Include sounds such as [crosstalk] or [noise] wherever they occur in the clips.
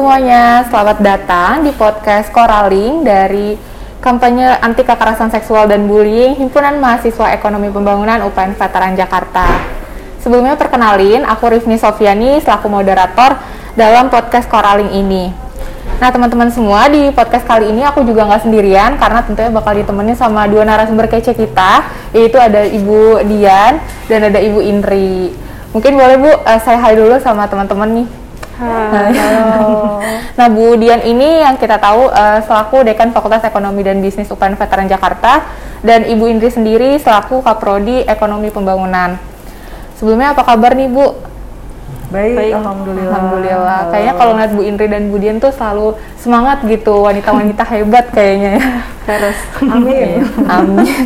Semuanya, selamat datang di podcast Koraling dari kampanye anti kekerasan seksual dan bullying Himpunan Mahasiswa Ekonomi Pembangunan UPN Veteran Jakarta. Sebelumnya perkenalin, aku Rifni Sofiani selaku moderator dalam podcast Koraling ini. Nah teman-teman semua di podcast kali ini aku juga nggak sendirian karena tentunya bakal ditemenin sama dua narasumber kece kita yaitu ada Ibu Dian dan ada Ibu Indri. Mungkin boleh Bu uh, saya hai dulu sama teman-teman nih. Halo. nah Bu Dian ini yang kita tahu uh, selaku Dekan Fakultas Ekonomi dan Bisnis UPN Veteran Jakarta dan Ibu Indri sendiri selaku Kaprodi Ekonomi Pembangunan. Sebelumnya apa kabar nih Bu? Baik, Baik. alhamdulillah. Alhamdulillah. Halo. Kayaknya kalau ngeliat Bu Indri dan Bu Dian tuh selalu semangat gitu, wanita-wanita [laughs] hebat kayaknya ya. Harus. Amin. Amin.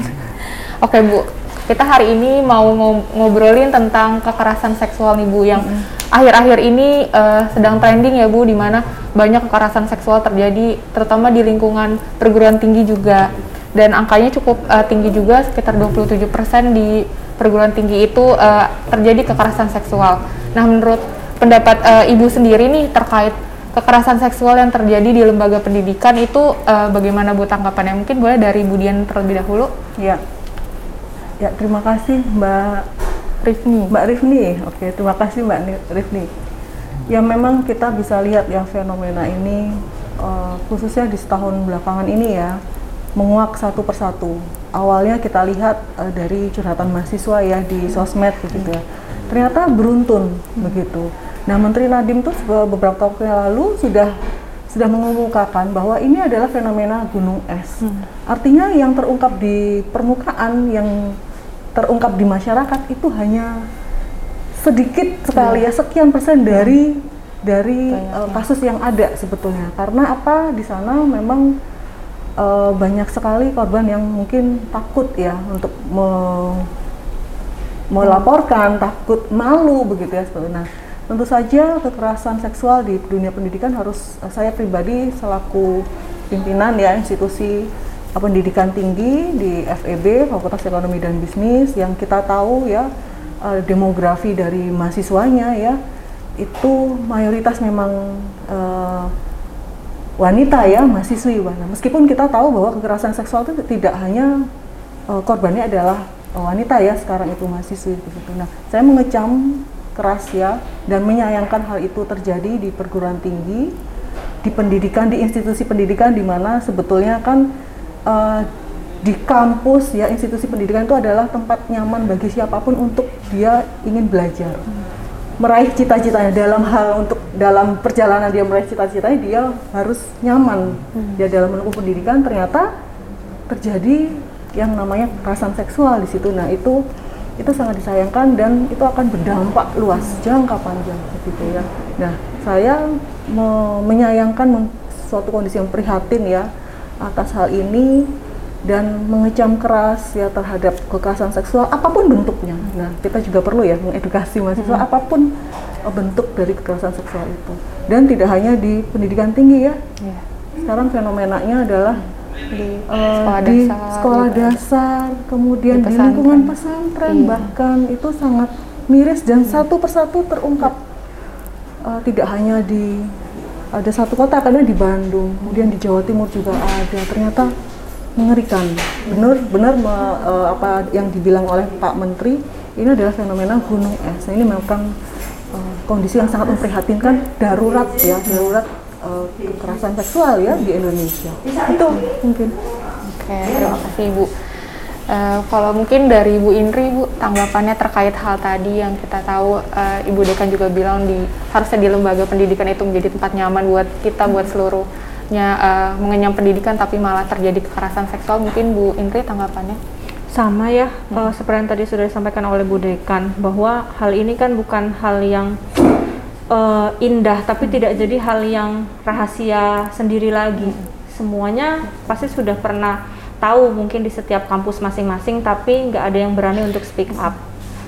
Oke Bu, kita hari ini mau ngo- ngobrolin tentang kekerasan seksual nih Bu yang akhir-akhir ini eh, sedang trending ya Bu, di mana banyak kekerasan seksual terjadi, terutama di lingkungan perguruan tinggi juga. Dan angkanya cukup eh, tinggi juga, sekitar 27% di perguruan tinggi itu eh, terjadi kekerasan seksual. Nah, menurut pendapat eh, Ibu sendiri nih terkait kekerasan seksual yang terjadi di lembaga pendidikan itu eh, bagaimana Bu tanggapannya? Mungkin boleh dari Bu Dian terlebih dahulu. Ya. Ya, terima kasih Mbak Rifni. Mbak Rifni. Oke, terima kasih Mbak Ni- Rifni. Ya memang kita bisa lihat ya fenomena ini eh, khususnya di setahun belakangan ini ya menguak satu persatu. Awalnya kita lihat eh, dari curhatan mahasiswa ya di sosmed begitu ya. Ternyata beruntun begitu. Nah, Menteri Nadiem tuh be- beberapa waktu yang lalu sudah sudah mengemukakan bahwa ini adalah fenomena gunung es. Artinya yang terungkap di permukaan, yang terungkap di masyarakat itu hanya sedikit sekali ya sekian persen dari dari eh, kasus yang ada sebetulnya. Karena apa di sana memang eh, banyak sekali korban yang mungkin takut ya untuk me- melaporkan, takut malu begitu ya itu. Nah, tentu saja kekerasan seksual di dunia pendidikan harus eh, saya pribadi selaku pimpinan ya institusi eh, pendidikan tinggi di FEB Fakultas Ekonomi dan Bisnis yang kita tahu ya eh, demografi dari mahasiswanya ya itu mayoritas memang eh, wanita ya mahasiswi Nah, meskipun kita tahu bahwa kekerasan seksual itu tidak hanya eh, korbannya adalah wanita ya sekarang itu mahasiswi begitu. Nah, saya mengecam keras ya dan menyayangkan hal itu terjadi di perguruan tinggi, di pendidikan, di institusi pendidikan di mana sebetulnya kan eh, di kampus ya institusi pendidikan itu adalah tempat nyaman bagi siapa pun untuk dia ingin belajar. Meraih cita-citanya dalam hal untuk dalam perjalanan dia meraih cita-citanya dia harus nyaman. Dia dalam menempuh pendidikan ternyata terjadi yang namanya kekerasan seksual di situ. Nah itu itu sangat disayangkan dan itu akan berdampak luas jangka panjang begitu ya nah saya me- menyayangkan men- suatu kondisi yang prihatin ya atas hal ini dan mengecam keras ya terhadap kekerasan seksual apa pun bentuknya. Nah, kita juga perlu ya mengedukasi mahasiswa apa pun eh, bentuk dari kekerasan seksual itu. Dan tidak hanya di pendidikan tinggi ya. Iya. Sekarang fenomenanya adalah Di eh, sekolah di dasar, sekolah gitu. dasar, kemudian Di di, lingkungan pesantren. Iya. bahkan itu sangat miris dan satu persatu terungkap. Eh, tidak hanya di ada satu kota karena di Bandung, kemudian di Jawa Timur juga ada. Ternyata mengerikan. Benar benar me- eh, apa yang dibilang oleh Pak Menteri ini adalah fenomena gunung es. Nah, ini memang eh, kondisi yang sangat memprihatinkan darurat ya, darurat eh, kekerasan seksual ya di Indonesia. Itu mungkin. Oke, terima kasih Ibu. Eh, kalau mungkin dari Ibu Indri, Bu, tanggapannya terkait hal tadi yang kita tahu eh, Ibu Dekan juga bilang di harusnya di lembaga pendidikan itu menjadi tempat nyaman buat kita, buat seluruhnya eh, mengenyam pendidikan, tapi malah terjadi kekerasan seksual. Mungkin Bu Indri tanggapannya? Sama ya, eh, seperti yang tadi sudah disampaikan oleh Bu Dekan, bahwa hal ini kan bukan hal yang eh, indah, tapi tidak jadi hal yang rahasia sendiri lagi. Semuanya pasti sudah pernah tahu mungkin di setiap kampus masing-masing, tapi nggak ada yang berani untuk speak up.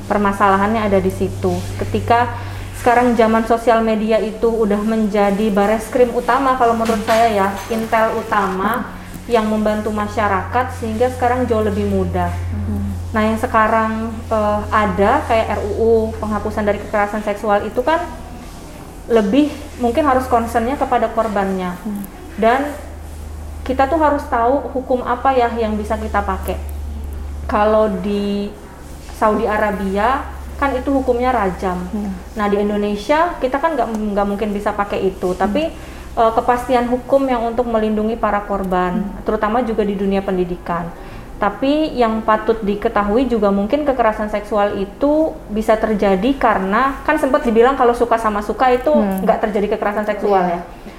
Permasalahannya ada di situ. Ketika sekarang zaman sosial media itu udah menjadi bareskrim utama kalau menurut saya ya, intel utama yang membantu masyarakat sehingga sekarang jauh lebih mudah. Nah, yang sekarang eh, ada kayak RUU penghapusan dari kekerasan seksual itu kan lebih mungkin harus concernnya kepada korbannya hmm. dan kita tuh harus tahu hukum apa ya yang bisa kita pakai. Kalau di Saudi Arabia kan itu hukumnya rajam. Hmm. Nah di Indonesia kita kan nggak nggak mungkin bisa pakai itu, hmm. tapi uh, kepastian hukum yang untuk melindungi para korban, hmm. terutama juga di dunia pendidikan. Tapi yang patut diketahui juga mungkin kekerasan seksual itu bisa terjadi karena kan sempat dibilang kalau suka sama suka itu hmm. nggak hmm. terjadi kekerasan seksual yeah. ya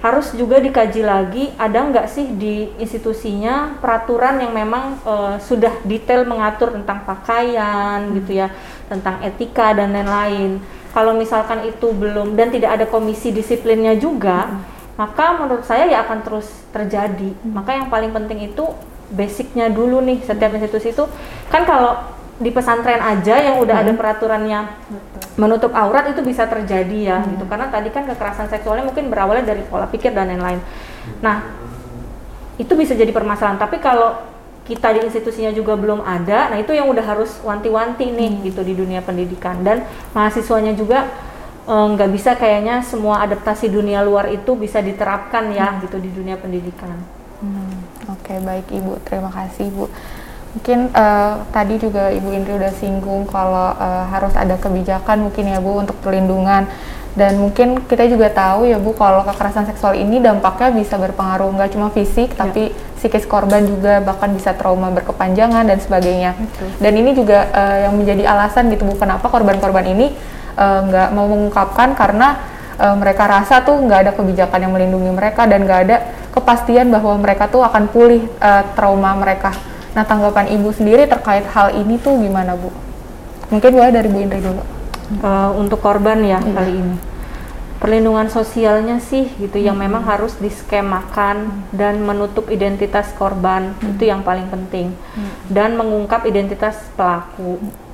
harus juga dikaji lagi ada nggak sih di institusinya peraturan yang memang uh, sudah detail mengatur tentang pakaian hmm. gitu ya tentang etika dan lain-lain kalau misalkan itu belum dan tidak ada komisi disiplinnya juga hmm. maka menurut saya ya akan terus terjadi hmm. maka yang paling penting itu basicnya dulu nih setiap institusi itu kan kalau di pesantren aja yang udah hmm. ada peraturannya menutup aurat itu bisa terjadi ya hmm. gitu karena tadi kan kekerasan seksualnya mungkin berawalnya dari pola pikir dan lain-lain. Nah itu bisa jadi permasalahan. Tapi kalau kita di institusinya juga belum ada, nah itu yang udah harus wanti-wanti nih hmm. gitu di dunia pendidikan dan mahasiswanya juga eh, nggak e, bisa kayaknya semua adaptasi dunia luar itu bisa diterapkan ya hmm. gitu di dunia pendidikan. Oke okay, baik ibu, terima kasih ibu. Mungkin uh, tadi juga Ibu Indri udah singgung kalau uh, harus ada kebijakan mungkin ya Bu untuk perlindungan dan mungkin kita juga tahu ya Bu kalau kekerasan seksual ini dampaknya bisa berpengaruh nggak cuma fisik ya. tapi psikis korban juga bahkan bisa trauma berkepanjangan dan sebagainya. Betul. Dan ini juga uh, yang menjadi alasan gitu Bu kenapa korban-korban ini nggak uh, mau mengungkapkan karena uh, mereka rasa tuh nggak ada kebijakan yang melindungi mereka dan nggak ada kepastian bahwa mereka tuh akan pulih uh, trauma mereka Nah, tanggapan Ibu sendiri terkait hal ini tuh gimana, Bu? Mungkin boleh dari Bu Indri dulu. Uh, untuk korban ya hmm. kali ini. Perlindungan sosialnya sih gitu hmm. yang memang harus diskemakan hmm. dan menutup identitas korban hmm. itu yang paling penting. Hmm. Dan mengungkap identitas pelaku. Hmm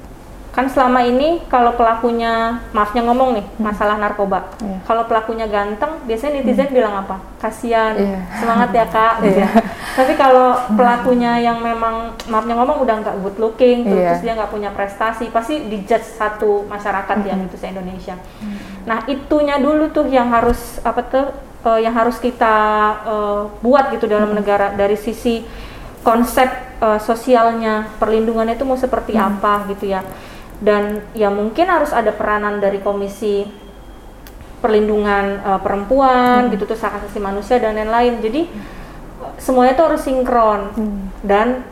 kan selama ini kalau pelakunya maafnya ngomong nih hmm. masalah narkoba yeah. kalau pelakunya ganteng biasanya netizen hmm. bilang apa kasihan yeah. semangat ya kak [laughs] gitu yeah. tapi kalau pelakunya yang memang maafnya ngomong udah nggak good looking yeah. terus dia nggak punya prestasi pasti dijudge satu masyarakat hmm. yang itu se Indonesia hmm. nah itunya dulu tuh yang harus apa tuh uh, yang harus kita uh, buat gitu dalam hmm. negara dari sisi konsep uh, sosialnya perlindungannya itu mau seperti hmm. apa gitu ya dan ya mungkin harus ada peranan dari komisi perlindungan uh, perempuan hmm. gitu tuh hak asasi manusia dan lain-lain jadi hmm. semuanya tuh harus sinkron hmm. dan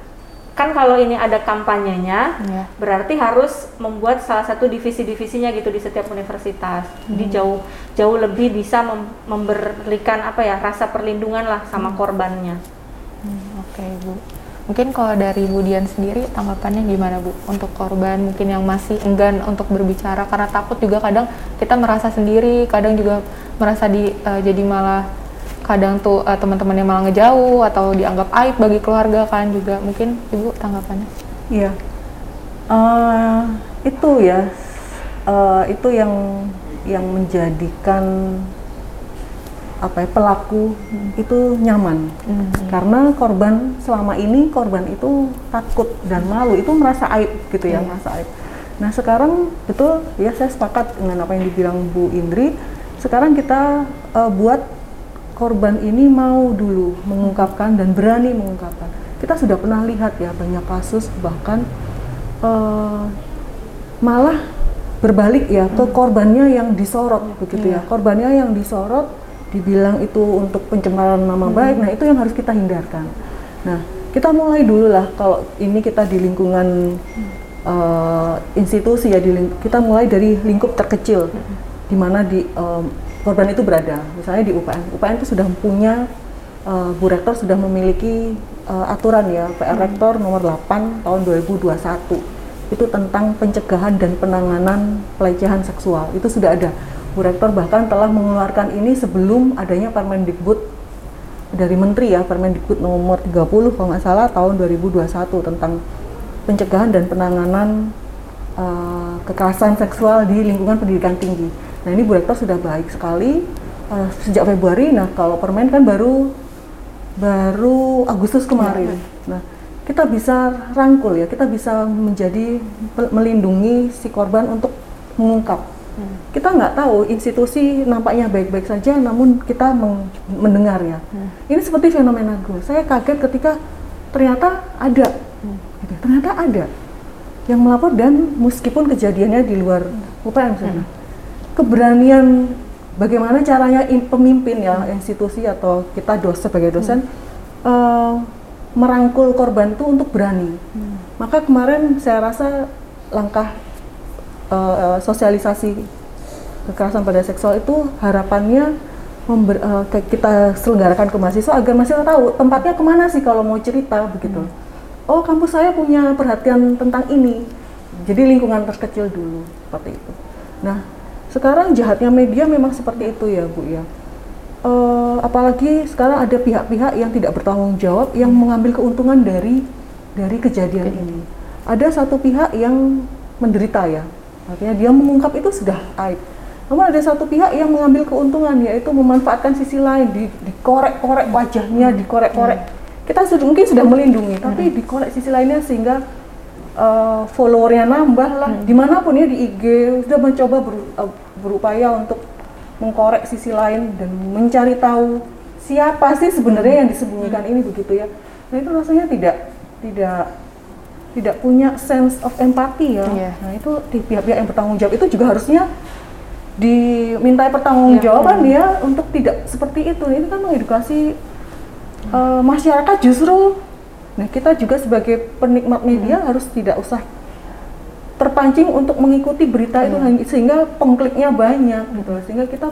kan kalau ini ada kampanyenya yeah. berarti harus membuat salah satu divisi-divisinya gitu di setiap universitas hmm. jadi jauh jauh lebih bisa mem memberikan apa ya rasa perlindungan lah sama hmm. korbannya hmm, oke okay, bu Mungkin kalau dari Bu Dian sendiri tanggapannya gimana Bu untuk korban mungkin yang masih enggan untuk berbicara karena takut juga kadang kita merasa sendiri, kadang juga merasa di uh, jadi malah kadang tuh uh, teman-temannya malah ngejauh atau dianggap aib bagi keluarga kan juga mungkin Ibu tanggapannya? Iya. Uh, itu ya uh, itu yang yang menjadikan apa ya pelaku hmm. itu nyaman hmm. karena korban selama ini korban itu takut dan malu itu merasa aib gitu ya yeah. merasa aib nah sekarang betul ya saya sepakat dengan apa yang dibilang Bu Indri sekarang kita uh, buat korban ini mau dulu mengungkapkan dan berani mengungkapkan kita sudah pernah lihat ya banyak kasus bahkan uh, malah berbalik ya ke hmm. korbannya yang disorot begitu yeah. ya korbannya yang disorot dibilang itu untuk pencemaran nama hmm. baik, nah itu yang harus kita hindarkan. Nah, kita mulai dulu lah kalau ini kita di lingkungan uh, institusi ya, di kita mulai dari lingkup terkecil, hmm. di mana di um, korban itu berada. Misalnya di UPN, UPN itu sudah punya uh, Bu Rektor sudah memiliki uh, aturan ya PR hmm. Rektor nomor 8 tahun 2021 itu tentang pencegahan dan penanganan pelecehan seksual itu sudah ada Bu Rektor bahkan telah mengeluarkan ini sebelum adanya Permendikbud dari Menteri ya, Permendikbud nomor 30 kalau nggak salah tahun 2021 tentang pencegahan dan penanganan uh, kekerasan seksual di lingkungan pendidikan tinggi. Nah ini Bu Rektor sudah baik sekali uh, sejak Februari. Nah kalau Permen kan baru baru Agustus kemarin. Ya. Nah kita bisa rangkul ya, kita bisa menjadi melindungi si korban untuk mengungkap Hmm. Kita nggak tahu institusi nampaknya baik-baik saja, namun kita mendengar ya. Hmm. Ini seperti fenomena gue. Saya kaget ketika ternyata ada, hmm. gitu. ternyata ada yang melapor dan meskipun kejadiannya di luar hmm. UPM sana, hmm. keberanian bagaimana caranya pemimpin ya hmm. institusi atau kita dos sebagai dosen hmm. uh, merangkul korban itu untuk berani. Hmm. Maka kemarin saya rasa langkah uh, sosialisasi kekerasan pada seksual itu harapannya member, uh, kita selenggarakan ke mahasiswa agar mahasiswa tahu tempatnya ke mana sih kalau mau cerita begitu. Hmm. Oh kampus saya punya perhatian tentang ini. Jadi lingkungan terkecil dulu seperti itu. Nah sekarang jahatnya media memang seperti itu ya bu ya uh, apalagi sekarang ada pihak-pihak yang tidak bertanggung jawab yang hmm. mengambil keuntungan dari dari kejadian ini. Ada satu pihak yang menderita ya, artinya dia mengungkap itu sudah aib. Namun ada satu pihak yang mengambil keuntungan yaitu memanfaatkan sisi lain, di, dikorek-korek wajahnya, hmm. dikorek-korek. Hmm. Kita sudah mungkin sudah melindungi, hmm. tapi dikorek sisi lainnya sehingga uh, followernya nambah lah. Hmm. Di mana pun ya di IG sudah mencoba ber, uh, berupaya untuk mengkorek sisi lain dan mencari tahu siapa sih sebenarnya yang disembunyikan ini begitu ya. Nah itu rasanya tidak tidak tidak punya sense of empathy ya. Yeah. Nah itu di pihak-pihak yang bertanggung jawab itu juga harusnya dimintai pertanggungjawaban yeah. dia untuk tidak seperti itu. Ini kan mengedukasi uh, masyarakat justru. Nah kita juga sebagai penikmat media hmm. harus tidak usah terpancing untuk mengikuti berita hmm. itu iya. sehingga pengkliknya banyak gitu sehingga kita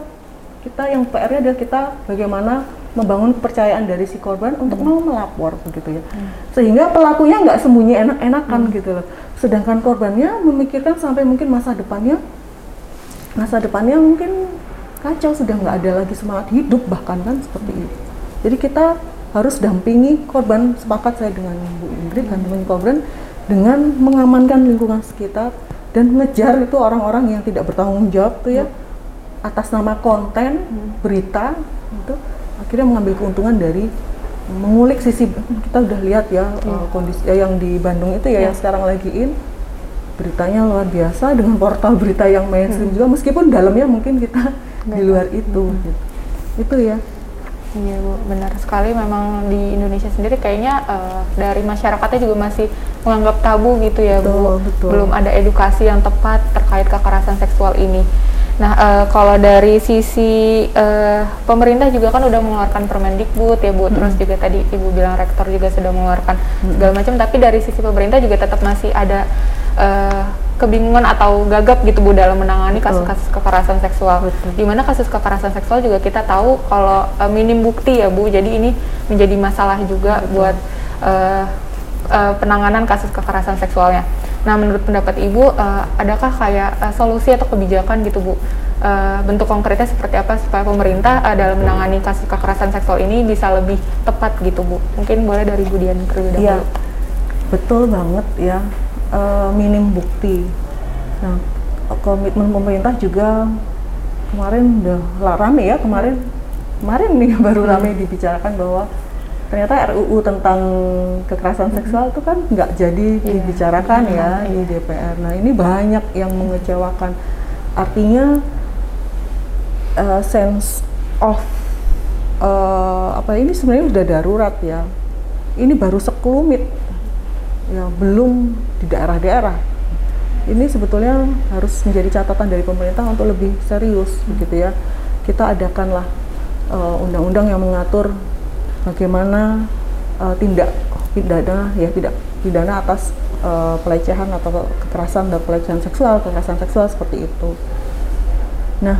kita yang PR-nya adalah kita bagaimana membangun kepercayaan dari si korban untuk hmm. mau melapor begitu ya hmm. sehingga pelakunya nggak sembunyi enak-enakan hmm. gitu loh sedangkan korbannya memikirkan sampai mungkin masa depannya masa depannya mungkin kacau sudah nggak ada lagi semangat hidup bahkan kan seperti itu jadi kita harus dampingi korban sepakat saya dengan Bu Ingrid dan teman korban dengan mengamankan lingkungan sekitar dan ngejar itu orang-orang yang tidak bertanggung jawab tuh ya hmm. atas nama konten hmm. berita itu akhirnya mengambil keuntungan dari mengulik sisi kita udah lihat ya hmm. uh, kondisi ya, yang di Bandung itu ya, ya yang sekarang lagi in beritanya luar biasa dengan portal berita yang mainstream hmm. juga meskipun dalamnya mungkin kita Betul. di luar itu hmm. gitu. itu ya Iya Bu, benar sekali memang di Indonesia sendiri kayaknya uh, dari masyarakatnya juga masih menganggap tabu gitu ya betul, Bu. Betul. Belum ada edukasi yang tepat terkait kekerasan seksual ini. Nah, uh, kalau dari sisi uh, pemerintah juga kan udah mengeluarkan Permendikbud ya Bu, hmm. terus juga tadi Ibu bilang rektor juga sudah mengeluarkan hmm. segala macam, tapi dari sisi pemerintah juga tetap masih ada uh, kebingungan atau gagap gitu Bu dalam menangani kasus-kasus kekerasan seksual. Betul. Di mana kasus kekerasan seksual juga kita tahu kalau uh, minim bukti ya Bu, jadi ini menjadi masalah juga Betul. buat uh, uh, penanganan kasus kekerasan seksualnya. Nah, menurut pendapat Ibu, uh, adakah kayak uh, solusi atau kebijakan gitu Bu? Uh, bentuk konkretnya seperti apa supaya pemerintah uh, dalam menangani kasus kekerasan seksual ini bisa lebih tepat gitu Bu? Mungkin boleh dari Bu Dian terlebih dahulu. Iya, betul banget ya uh, minim bukti. Nah, komitmen pemerintah juga kemarin udah rame ya kemarin kemarin nih [laughs] baru rame hmm. dibicarakan bahwa ternyata RUU tentang kekerasan hmm. seksual itu kan nggak jadi yeah. dibicarakan yeah. ya yeah. di DPR. Nah ini banyak yang mengecewakan. Artinya uh, sense of uh, apa ini sebenarnya sudah darurat ya. Ini baru sekelumit ya belum di daerah-daerah. Ini sebetulnya harus menjadi catatan dari pemerintah untuk lebih serius begitu ya. Kita adakanlah eh, undang-undang uh, yang mengatur bagaimana uh, tindak pidana ya tidak pidana atas uh, pelecehan atau kekerasan dan pelecehan seksual, kekerasan seksual seperti itu. Nah,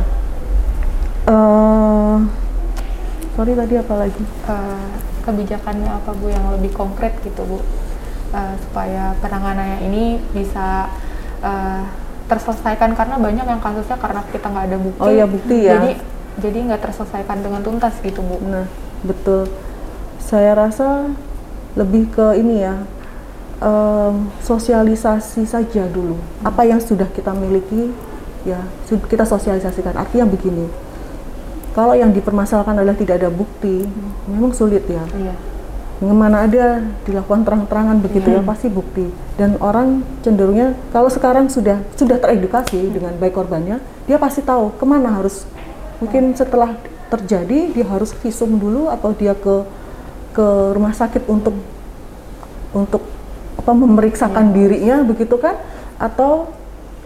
uh, sorry tadi apa lagi? Uh, kebijakannya apa bu yang lebih konkret gitu bu? uh, supaya penanganannya ini bisa uh, terselesaikan karena banyak yang kasusnya karena kita nggak ada bukti. Oh iya bukti ya. Jadi jadi nggak terselesaikan dengan tuntas gitu bu. Nah betul. Saya rasa lebih ke ini ya um, sosialisasi saja dulu. Hmm. Apa yang sudah kita miliki ya kita sosialisasikan. Artinya begini. Kalau yang dipermasalahkan adalah tidak ada bukti, hmm. memang sulit ya. Iya mana ada dilakukan terang-terangan begitu ya pasti bukti dan orang cenderungnya kalau sekarang sudah sudah teredukasi dengan baik korbannya dia pasti tahu ke mana harus mungkin setelah terjadi dia harus visum dulu atau dia ke ke rumah sakit untuk untuk apa memeriksakan dirinya begitu kan? Atau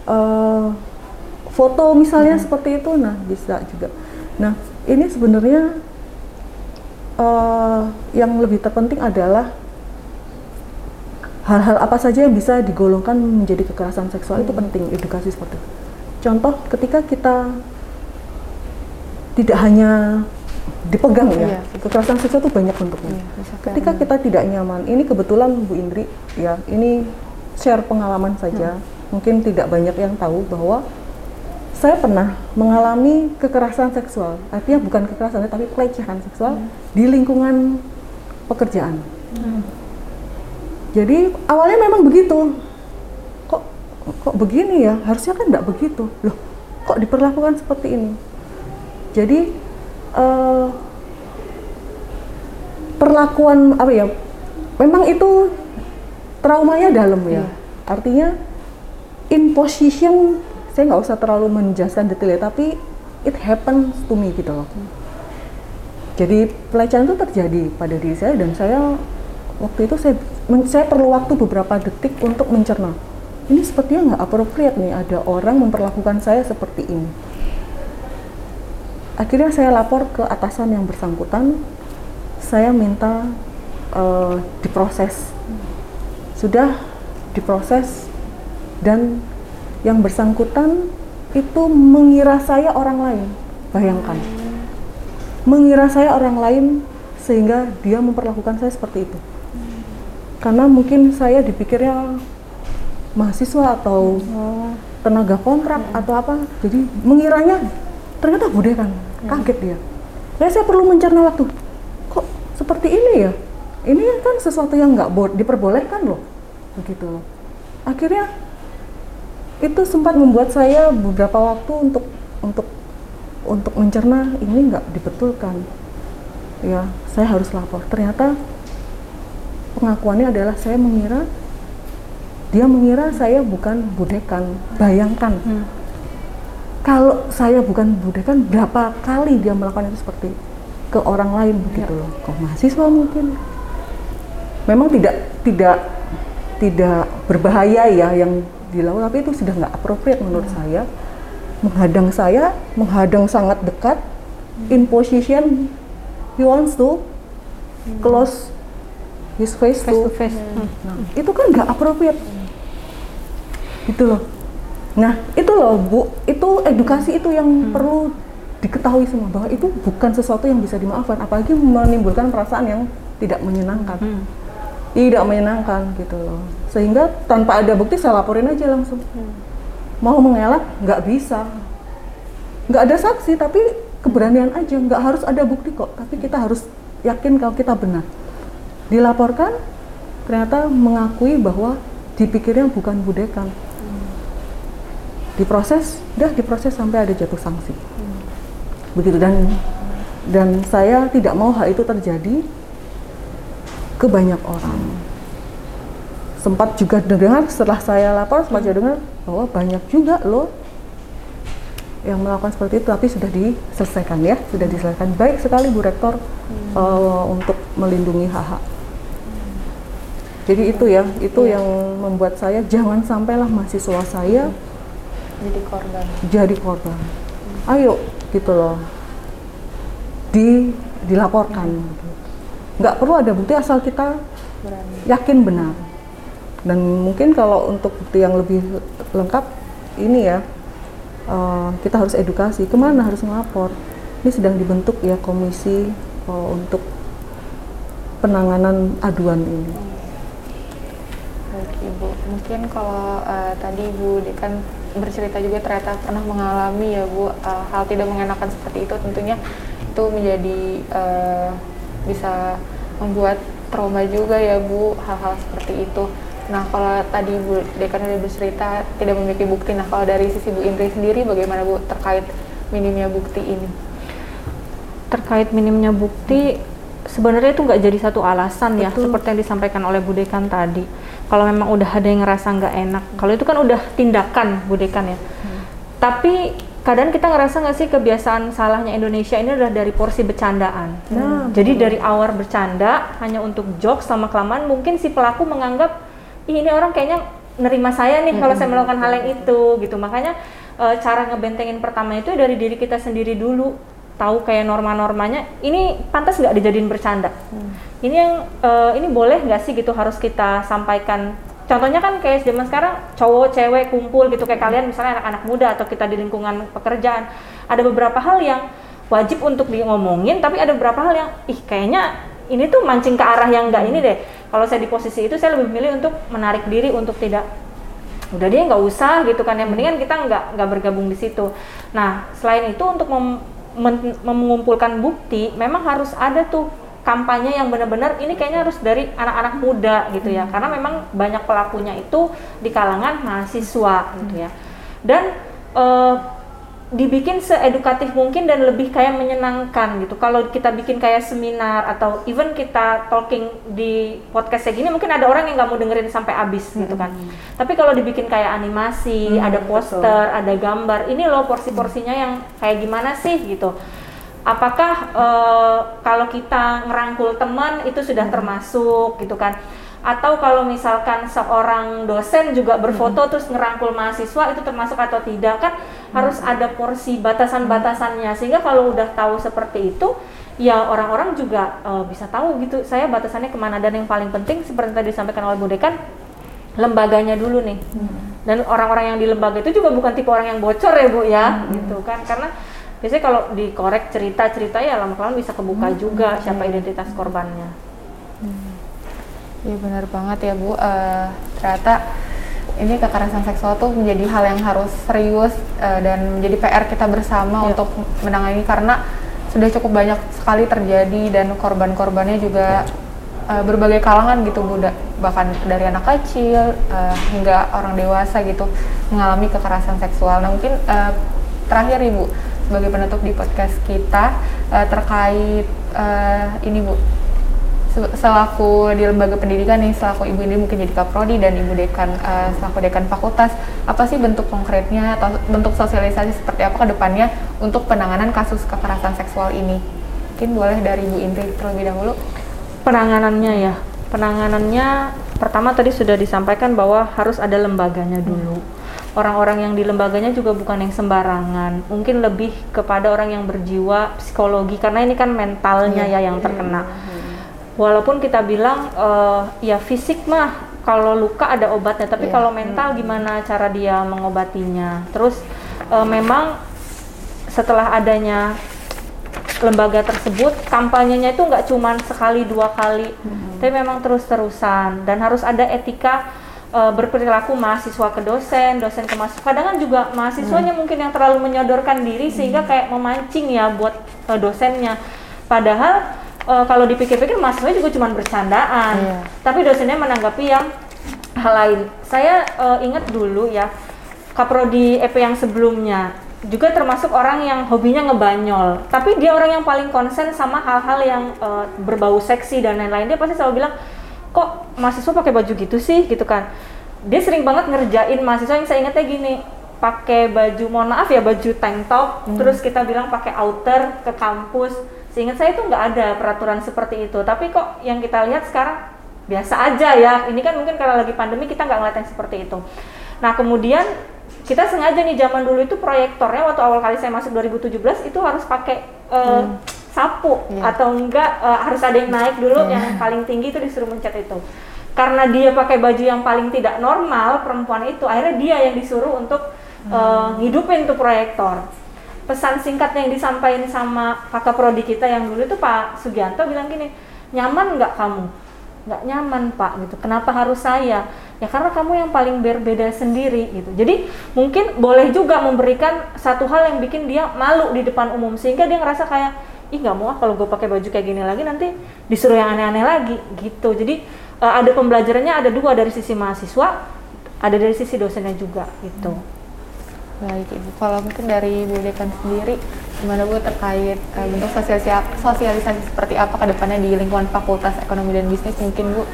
eh, foto misalnya seperti itu nah bisa juga. Nah ini sebenarnya eh, yang lebih terpenting adalah hal-hal apa saja yang bisa digolongkan menjadi kekerasan seksual itu penting edukasi seperti itu. Contoh ketika kita tidak hanya dipegang ya, Iya. kekerasan seksual itu banyak bentuknya. Iya, Ketika kita tidak nyaman, ini kebetulan Bu Indri ya, ini share pengalaman saja. Mungkin tidak banyak yang tahu bahwa saya pernah mengalami kekerasan seksual. Artinya bukan kekerasan tapi pelecehan seksual di lingkungan pekerjaan. Jadi awalnya memang begitu. Kok kok begini ya? Harusnya kan tidak begitu. Loh, kok diperlakukan seperti ini? Jadi eh, perlakuan apa ya? Memang itu traumanya dalam ya. Artinya in position saya nggak usah terlalu menjelaskan detailnya, tapi it happens to me gitu loh. Jadi pelecehan itu terjadi pada diri saya dan saya waktu itu saya men- saya perlu waktu beberapa detik untuk mencerna. Ini sepertinya nggak appropriate nih ada orang memperlakukan saya seperti ini. Akhirnya saya lapor ke atasan yang bersangkutan. Saya minta eh, diproses. Sudah diproses dan yang bersangkutan itu mengira saya orang lain. Bayangkan mengira saya orang lain sehingga dia memperlakukan saya seperti itu. Karena mungkin saya dipikirnya mahasiswa atau tenaga kontrak atau apa, jadi mengiranya ternyata bude kan, kaget dia. Ya saya perlu mencerna waktu. Kok seperti ini ya? Ini kan sesuatu yang nggak bo- diperbolehkan loh, begitu loh. Akhirnya itu sempat membuat saya beberapa waktu untuk untuk untuk mencerna ini nggak dibetulkan ya saya harus lapor ternyata pengakuannya adalah saya mengira dia mengira saya bukan budekan bayangkan kalau saya bukan budekan berapa kali dia melakukan itu seperti ke orang lain begitu loh. Ke mahasiswa mungkin? Memang tidak tidak tidak berbahaya ya yang dilakukan tapi itu sudah nggak appropriate menurut saya. Menghadang saya menghadang sangat dekat in position he wants to close his face, face to, to face. Hmm. Nah, itu kan nggak appropriate. Gitu loh nah itu loh bu. Itu edukasi itu yang perlu diketahui semua bahwa itu bukan sesuatu yang bisa dimaafkan apalagi menimbulkan perasaan yang tidak menyenangkan. Hmm. tidak menyenangkan gitu loh. Sehingga tanpa ada bukti saya laporin aja langsung. Mau mengelak nggak bisa. Nggak ada saksi tapi keberanian aja. Nggak harus ada bukti kok tapi kita harus yakin kalau kita benar. Dilaporkan ternyata mengakui bahwa dipikirnya bukan budekan diproses udah diproses sampai ada jatuh sanksi. Begitu dan dan saya tidak mau hal itu terjadi ke banyak orang. Sempat juga dengar setelah saya lapor sempat juga dengar bahwa banyak juga loh yang melakukan seperti itu tapi sudah diselesaikan ya sudah diselesaikan. Baik sekali Bu Rektor eh, untuk melindungi hak-hak jadi itu ya itu yang membuat saya jangan sampailah mahasiswa saya jadi korban. Jadi korban. Ayo gitu loh. Di dilaporkan. Nggak perlu ada bukti asal kita berani. yakin benar. Dan mungkin kalau untuk bukti yang lebih lengkap ini ya eh, kita harus edukasi ke mana harus melapor ini sedang dibentuk ya komisi eh, untuk penanganan aduan ini Baik Ibu, mungkin kalau eh, tadi Ibu kan bercerita juga ternyata pernah mengalami ya Bu eh, hal tidak mengenakan seperti itu tentunya itu menjadi eh, bisa membuat trauma juga ya Bu hal-hal seperti itu. Nah kalau tadi Bu Dekan sudah bercerita tidak memiliki bukti, nah kalau dari sisi Bu Indri sendiri bagaimana Bu terkait minimnya bukti ini? terkait minimnya bukti sebenarnya itu nggak jadi satu alasan ya Betul. seperti yang disampaikan oleh Bu Dekan tadi kalau memang udah ada yang ngerasa nggak enak kalau itu kan udah tindakan Bu Dekan ya tapi kadang kita ngerasa nggak sih kebiasaan salahnya Indonesia ini udah dari porsi bercandaan. Nah, jadi dari awal bercanda hanya untuk jokes sama kelamaan mungkin si pelaku menganggap Ih, ini orang kayaknya nerima saya nih kalau saya melakukan hal yang itu gitu. Makanya eh, cara ngebentengin pertama itu dari diri kita sendiri dulu tahu kayak norma-normanya ini pantas nggak dijadiin bercanda? Ini yang eh, ini boleh nggak sih gitu harus kita sampaikan? Contohnya kan kayak zaman sekarang cowok cewek kumpul gitu kayak kalian misalnya anak-anak muda atau kita di lingkungan pekerjaan. Ada beberapa hal yang wajib untuk di ngomongin tapi ada beberapa hal yang ih kayaknya ini tuh mancing ke arah yang nggak ini deh. Kalau saya di posisi itu saya lebih memilih untuk menarik diri untuk tidak udah dia nggak usah gitu kan. Yang mendingan kita nggak nggak bergabung di situ. Nah selain itu untuk mem- mengumpulkan bukti memang harus ada tuh kampanye yang benar-benar ini kayaknya harus dari anak-anak muda gitu ya. Karena memang banyak pelakunya itu di kalangan mahasiswa gitu ya. Dan eh, dibikin seedukatif mungkin dan lebih kayak menyenangkan gitu. Kalau kita bikin kayak seminar atau even kita talking di podcast kayak gini mungkin ada orang yang nggak mau dengerin sampai habis gitu kan. Tapi kalau dibikin kayak animasi, Hmm, ada betul. poster, ada gambar, ini loh porsi-porsinya yang kayak gimana sih gitu. Apakah eh, kalau kita ngerangkul teman itu sudah termasuk gitu kan? Atau kalau misalkan seorang dosen juga berfoto terus ngerangkul mahasiswa itu termasuk atau tidak kan harus ada porsi batasan-batasannya. Sehingga kalau udah tahu seperti itu ya orang-orang juga eh, bisa tahu gitu saya batasannya ke mana? Dan yang paling penting seperti tadi disampaikan oleh Bu Dekan lembaganya dulu nih. Dan orang-orang yang di lembaga itu juga bukan tipe orang yang bocor ya Bu ya gitu kan. Karena biasanya kalau dikorek cerita-cerita ya lama-lama bisa kebuka juga siapa identitas korbannya Iya benar banget ya Bu. Eh, ternyata ini kekerasan seksual tuh menjadi hal yang harus serius eh, dan menjadi PR kita bersama Iya. untuk menangani karena sudah cukup banyak sekali terjadi dan korban-korbannya juga eh, berbagai kalangan gitu Bu. Da- bahkan dari anak kecil eh, hingga orang dewasa gitu mengalami kekerasan seksual. Nah mungkin eh, terakhir Ibu sebagai penutup di podcast kita eh, terkait eh, ini Bu selaku di lembaga pendidikan nih selaku ibu ini mungkin jadi kaprodi dan ibu dekan eh, selaku dekan fakultas apa sih bentuk konkretnya atau bentuk sosialisasi seperti apa ke depannya untuk penanganan kasus kekerasan seksual ini? Mungkin boleh dari ibu Indri terlebih dahulu. Penanganannya ya. Penanganannya pertama tadi sudah disampaikan bahwa harus ada lembaganya dulu. Orang-orang yang di lembaganya juga bukan yang sembarangan. Mungkin lebih kepada orang yang berjiwa psikologi karena ini kan mentalnya ya yang terkena walaupun kita bilang eh, ya fisik mah kalau luka ada obatnya tapi Iya. kalau mental gimana cara dia mengobatinya? Terus eh, memang setelah adanya lembaga tersebut kampanyenya itu nggak cuma sekali dua kali tapi memang terus terusan dan harus ada etika eh, berperilaku mahasiswa ke dosen dosen ke mahasiswa. Kadang kan juga mahasiswanya mungkin yang terlalu menyodorkan diri sehingga kayak memancing ya buat eh, dosennya. Padahal eh, kalau dipikir-pikir mahasiswa juga cuma bercandaan. Iya. tapi dosennya menanggapi yang hal lain. Saya eh, ingat dulu ya kaprodi EP yang sebelumnya juga termasuk orang yang hobinya ngebanyol. Tapi dia orang yang paling konsen sama hal-hal yang eh, berbau seksi dan lain-lain. Dia pasti selalu bilang kok mahasiswa pakai baju gitu sih? Gitu kan. Dia sering banget ngerjain mahasiswa yang saya ingatnya gini pakai baju mohon maaf ya baju tank top. Terus kita bilang pakai outer ke kampus seingat saya itu nggak ada peraturan seperti itu. Tapi kok yang kita lihat sekarang biasa aja ya. Ini kan mungkin karena lagi pandemi kita nggak ngeliat yang seperti itu. Nah kemudian kita sengaja nih zaman dulu itu proyektornya waktu awal kali saya masuk 2017 itu harus pakai eh, sapu. Iya. atau enggak eh, harus ada yang naik dulu yang paling tinggi itu disuruh mencet itu. Karena dia pakai baju yang paling tidak normal perempuan itu akhirnya dia yang disuruh untuk eh, ngidupin tuh proyektor pesan singkat yang disampaikan sama kakak prodi kita yang dulu itu Pak Sugianto bilang gini nyaman nggak kamu? Nggak nyaman Pak gitu. Kenapa harus saya? Ya karena kamu yang paling berbeda sendiri gitu. Jadi mungkin boleh juga memberikan satu hal yang bikin dia malu di depan umum sehingga dia ngerasa kayak ih nggak mau ah kalau gue pakai baju kayak gini lagi nanti disuruh yang aneh-aneh lagi gitu. Jadi eh, ada pembelajarannya ada dua dari sisi mahasiswa ada dari sisi dosennya juga gitu baik ibu kalau mungkin dari ibu dekan sendiri gimana Bu terkait uh, bentuk sosialisasi, sosialisasi seperti apa ke depannya di lingkungan Fakultas Ekonomi dan Bisnis mungkin Bu?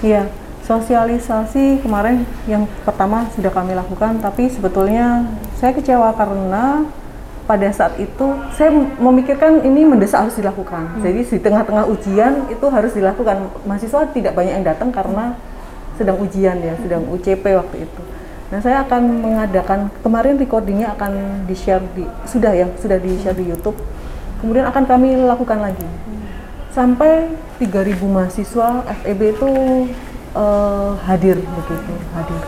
Iya, sosialisasi kemarin yang pertama sudah kami lakukan, tapi sebetulnya saya kecewa karena pada saat itu saya memikirkan ini mendesak harus dilakukan. Hmm. Jadi di tengah-tengah ujian itu harus dilakukan. Mahasiswa tidak banyak yang datang karena sedang ujian ya, sedang UCP waktu itu. Nah, saya akan mengadakan kemarin recordingnya akan di-share di sudah ya, sudah di-share di YouTube. Kemudian akan kami lakukan lagi. Sampai 3000 mahasiswa FEB itu uh, hadir begitu, hadir.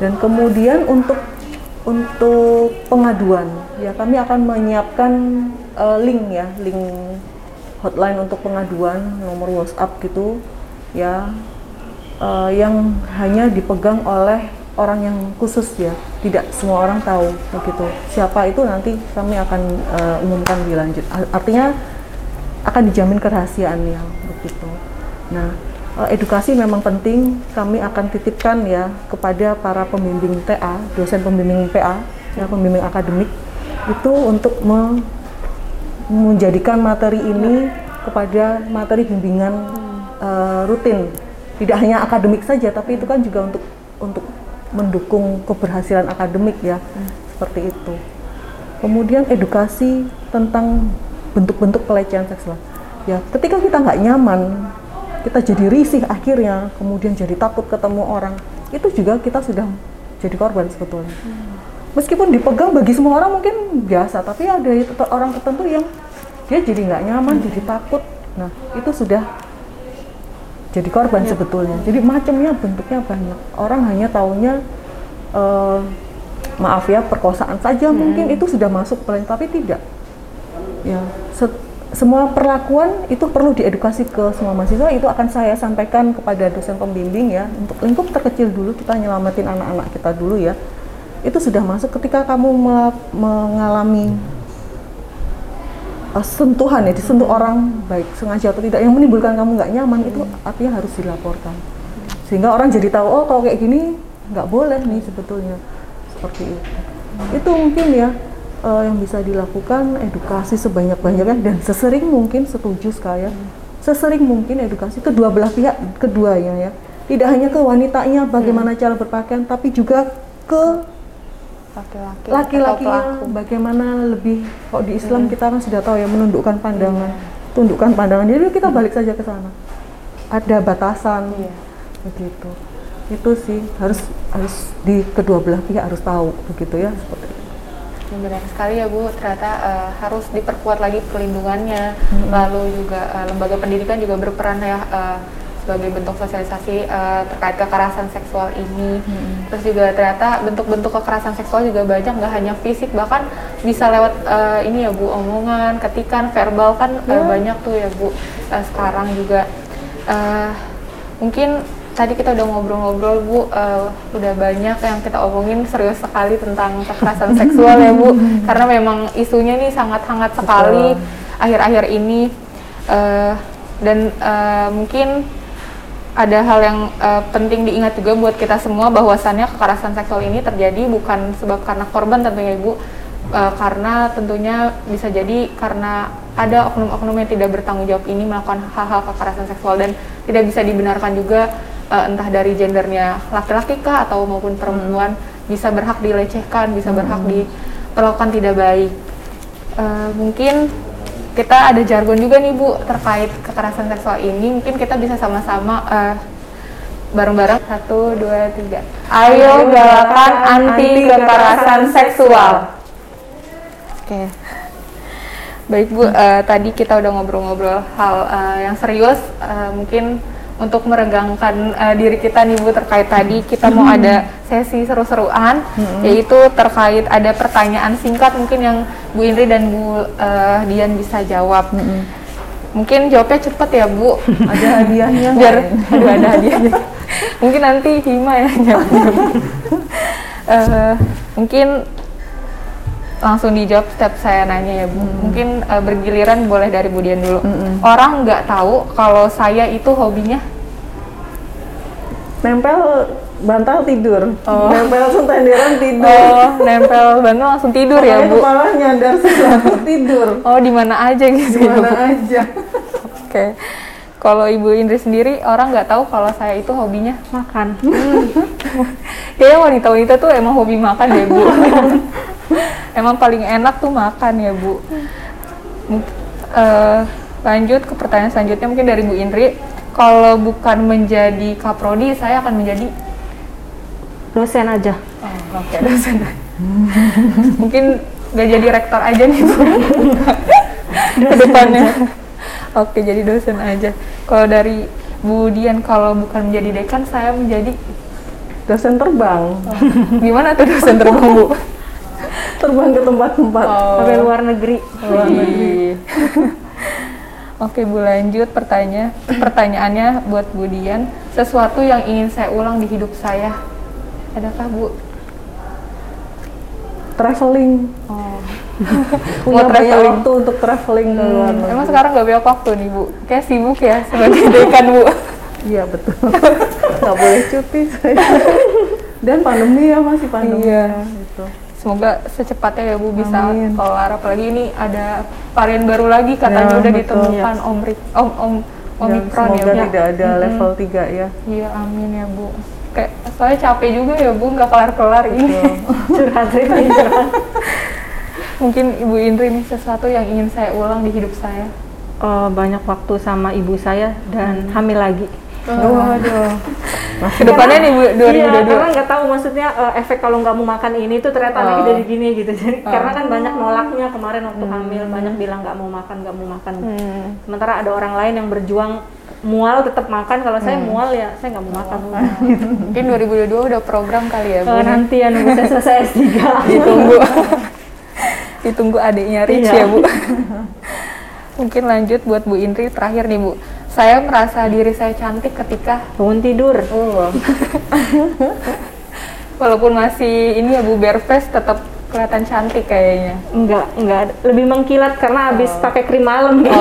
Dan kemudian untuk untuk pengaduan ya kami akan menyiapkan uh, link ya link hotline untuk pengaduan nomor WhatsApp gitu ya uh, yang hanya dipegang oleh orang yang khusus ya. Tidak semua orang tahu begitu. Siapa itu nanti kami akan uh, umumkan lebih lanjut. Artinya akan dijamin kerahasiaannya begitu. Nah uh, edukasi memang penting. Kami akan titipkan ya kepada para pembimbing TA, dosen pembimbing PA, ya pembimbing akademik itu untuk me menjadikan materi ini kepada materi bimbingan uh, rutin. Tidak hanya akademik saja, tapi itu kan juga untuk untuk mendukung keberhasilan akademik ya, hmm. seperti itu. Kemudian edukasi tentang bentuk-bentuk pelecehan seksual. Ya, ketika kita nggak nyaman kita jadi risih akhirnya kemudian jadi takut ketemu orang itu juga kita sudah jadi korban sebetulnya hmm. meskipun dipegang bagi semua orang mungkin biasa tapi ada orang tertentu yang dia jadi nggak nyaman hmm. jadi takut nah itu sudah jadi korban ya. sebetulnya. Jadi macamnya bentuknya banyak. Orang hanya taunya uh, maaf ya perkosaan saja hmm. mungkin itu sudah masuk tapi tidak. Ya semua perlakuan itu perlu diedukasi ke semua mahasiswa. Itu akan saya sampaikan kepada dosen pembimbing ya. Untuk lingkup terkecil dulu kita nyelamatin anak-anak kita dulu ya. Itu sudah masuk. Ketika kamu mengalami uh, sentuhan ya disentuh orang baik sengaja atau tidak. Yang menimbulkan kamu nggak nyaman itu artinya harus dilaporkan. Sehingga orang jadi tahu oh kalau kayak gini nggak boleh nih sebetulnya. Seperti itu. Itu mungkin ya uh, yang bisa dilakukan edukasi sebanyak-banyaknya. Dan sesering mungkin setuju sekali ya sesering mungkin edukasi kedua belah pihak keduanya ya. Tidak hanya ke wanitanya bagaimana hmm. cara berpakaian tapi juga ke laki-lakinya bagaimana lebih kok di Islam hmm. kita kan sudah tahu ya menundukkan pandangan hmm. tundukkan pandangan jadi kita hmm. balik saja ke sana ada batasan yeah. begitu itu sih harus harus di kedua belah pihak harus tahu begitu ya seperti benar sekali ya Bu, ternyata uh, harus diperkuat lagi perlindungannya, hmm. lalu juga uh, lembaga pendidikan juga berperan ya uh, sebagai bentuk sosialisasi uh, terkait kekerasan seksual ini. Hmm. Terus juga ternyata bentuk-bentuk kekerasan seksual juga banyak, nggak hanya fisik, bahkan bisa lewat uh, ini ya Bu, omongan, ketikan, verbal kan yeah. uh, banyak tuh ya Bu. Uh, sekarang juga uh, mungkin tadi kita udah ngobrol-ngobrol Bu, uh, udah banyak yang kita omongin serius sekali tentang kekerasan [laughs] seksual ya Bu, karena memang isunya nih sangat hangat sekali akhir-akhir ini uh, dan uh, mungkin ada hal yang uh, penting diingat juga buat kita semua bahwasannya kekerasan seksual ini terjadi bukan sebab karena korban tentunya Ibu, uh, karena tentunya bisa jadi karena ada oknum-oknum yang tidak bertanggung jawab ini melakukan hal-hal kekerasan seksual dan tidak bisa dibenarkan juga uh, entah dari gendernya laki-laki kah atau maupun perempuan hmm. bisa berhak dilecehkan, bisa hmm. berhak diperlakukan tidak baik. Uh, mungkin kita ada jargon juga nih Bu terkait kekerasan seksual ini. Mungkin kita bisa sama-sama uh, bareng-bareng satu dua tiga. Ayo galakan anti kekerasan seksual. Oke. Okay. Baik Bu, uh, tadi kita udah ngobrol-ngobrol hal uh, yang serius. Uh, mungkin untuk meregangkan uh, diri kita nih Bu terkait tadi kita mau [laughs] ada sesi seru-seruan hmm. yaitu terkait ada pertanyaan singkat mungkin yang Bu Indri dan Bu uh, Dian bisa jawab. Hmm. Mungkin jawabnya cepet ya Bu. ada hadiahnya. Biar aduh, ada hadiahnya. mungkin nanti Hima ya jawabnya. [laughs] uh, mungkin langsung dijawab setiap saya nanya ya Bu. Hmm. Mungkin uh, bergiliran boleh dari Bu Dian dulu. Hmm. Orang nggak tahu kalau saya itu hobinya nempel bantal tidur, Oh. nempel sentenderan tidur. Oh, nempel bantal langsung tidur ya, Bu? kepala nyandar sesuatu tidur. Oh, di mana aja gitu Bu? Gimana aja. Oke. Kalau Ibu Indri sendiri, orang nggak tahu kalau saya itu hobinya makan [laughs] Kayaknya wanita-wanita tuh emang hobi makan ya, Bu. [laughs] emang paling enak tuh makan ya, Bu. Eh, lanjut ke pertanyaan selanjutnya mungkin dari Bu Indri. Kalau bukan menjadi kaprodi, saya akan menjadi dosen aja Oh, oke, dosen. [laughs] Mungkin gak jadi rektor aja nih, Bu. [laughs] Ke depannya. Oke, jadi dosen aja. Kalau dari Bu Dian, kalau bukan menjadi dekan, saya menjadi Dosen terbang, gimana tuh dosen terbang, Bu? terbang ke tempat-tempat. sampai luar negeri Luar negeri. [laughs] Oke, Bu lanjut pertanyaan. Pertanyaannya buat Bu Dian, sesuatu yang ingin saya ulang di hidup saya. Adakah, Bu? Traveling, Oh. [laughs] punya banyak traveling. waktu untuk traveling ke luar negeri. Emang sekarang nggak banyak waktu nih, Bu? Kayak sibuk ya sebagai [laughs] dekan, Bu. Iya betul. Nggak boleh cuti saya. [laughs] Dan pandemi ya masih pandemi. Iya. Gitu. Semoga secepatnya ya Bu bisa Amin. kelar apalagi ini ada varian baru lagi katanya Ya, udah betul. ditemukan Omri Om Om Dan Omikron ya semoga Bu. tidak ada level 3 ya. Iya amin ya Bu. Kayak soalnya capek juga ya Bu nggak kelar-kelar ini. [laughs] curhat ini curhat Mungkin Ibu Indri nih sesuatu yang ingin saya ulang di hidup saya. Eh, banyak waktu sama ibu saya dan hamil lagi Waduh. [laughs] Ke depannya nih Bu Iya, 2022. karena nggak tahu maksudnya eh, efek kalau nggak mau makan ini tuh ternyata Oh. anaknya jadi gini gitu. Jadi Oh. karena kan banyak nolaknya kemarin waktu hamil banyak bilang nggak mau makan, nggak mau makan. Hmm. Sementara ada orang lain yang berjuang mual tetap makan. Kalau saya mual ya saya nggak mau makan. Mungkin 2022 udah program kali ya Bu. Eh, nanti ya nunggu saya selesai S3. [laughs] ditunggu ditunggu adiknya Rich Iya. ya bu [laughs] mungkin lanjut buat Bu Indri terakhir nih Bu saya merasa diri saya cantik ketika Bangun tidur. Oh, [laughs] walaupun masih ini ya Bu bare face tetap kelihatan cantik kayaknya Enggak, enggak. Lebih mengkilat karena habis pakai krim malam gitu.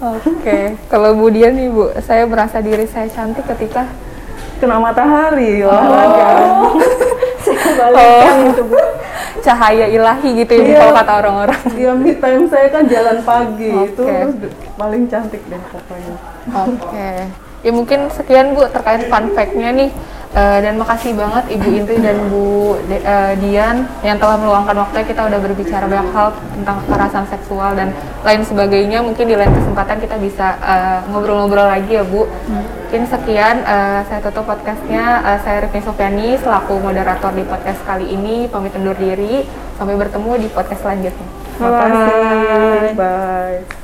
Oke kalau Bu Dian nih Bu saya merasa diri saya cantik ketika kena matahari Oh. olahraga. [laughs] saya kembalikan itu, Bu. cahaya ilahi gitu ya Iya. kalau kata orang-orang Iya, me time saya kan jalan pagi. Itu Oke. d- paling cantik deh pokoknya. Oke. Ya mungkin sekian Bu terkait fun fact-nya nih. Eh, dan makasih banget Ibu Indri dan Bu De- eh, Dian yang telah meluangkan waktunya kita udah berbicara banyak hal tentang kekerasan seksual dan lain sebagainya. Mungkin di lain kesempatan kita bisa eh, ngobrol-ngobrol lagi ya Bu. Mungkin sekian eh, saya tutup podcastnya. Eh, saya Rifni Sofiani selaku moderator di podcast kali ini. Pamit undur diri. Sampai bertemu di podcast selanjutnya. Makasih. Bye. Bye.